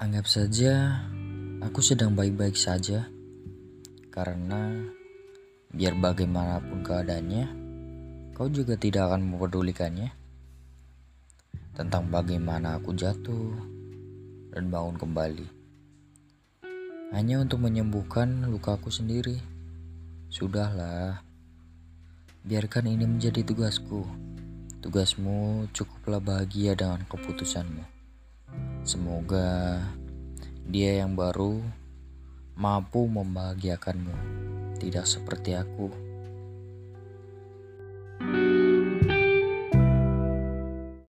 Anggap saja aku sedang baik-baik saja, karena biar bagaimanapun keadaannya, kau juga tidak akan mempedulikannya. Tentang bagaimana aku jatuh dan bangun kembali, hanya untuk menyembuhkan lukaku sendiri. Sudahlah, biarkan ini menjadi tugasku. Tugasmu cukuplah bahagia dengan keputusanmu. Semoga dia yang baru mampu membahagiakanmu, tidak seperti aku.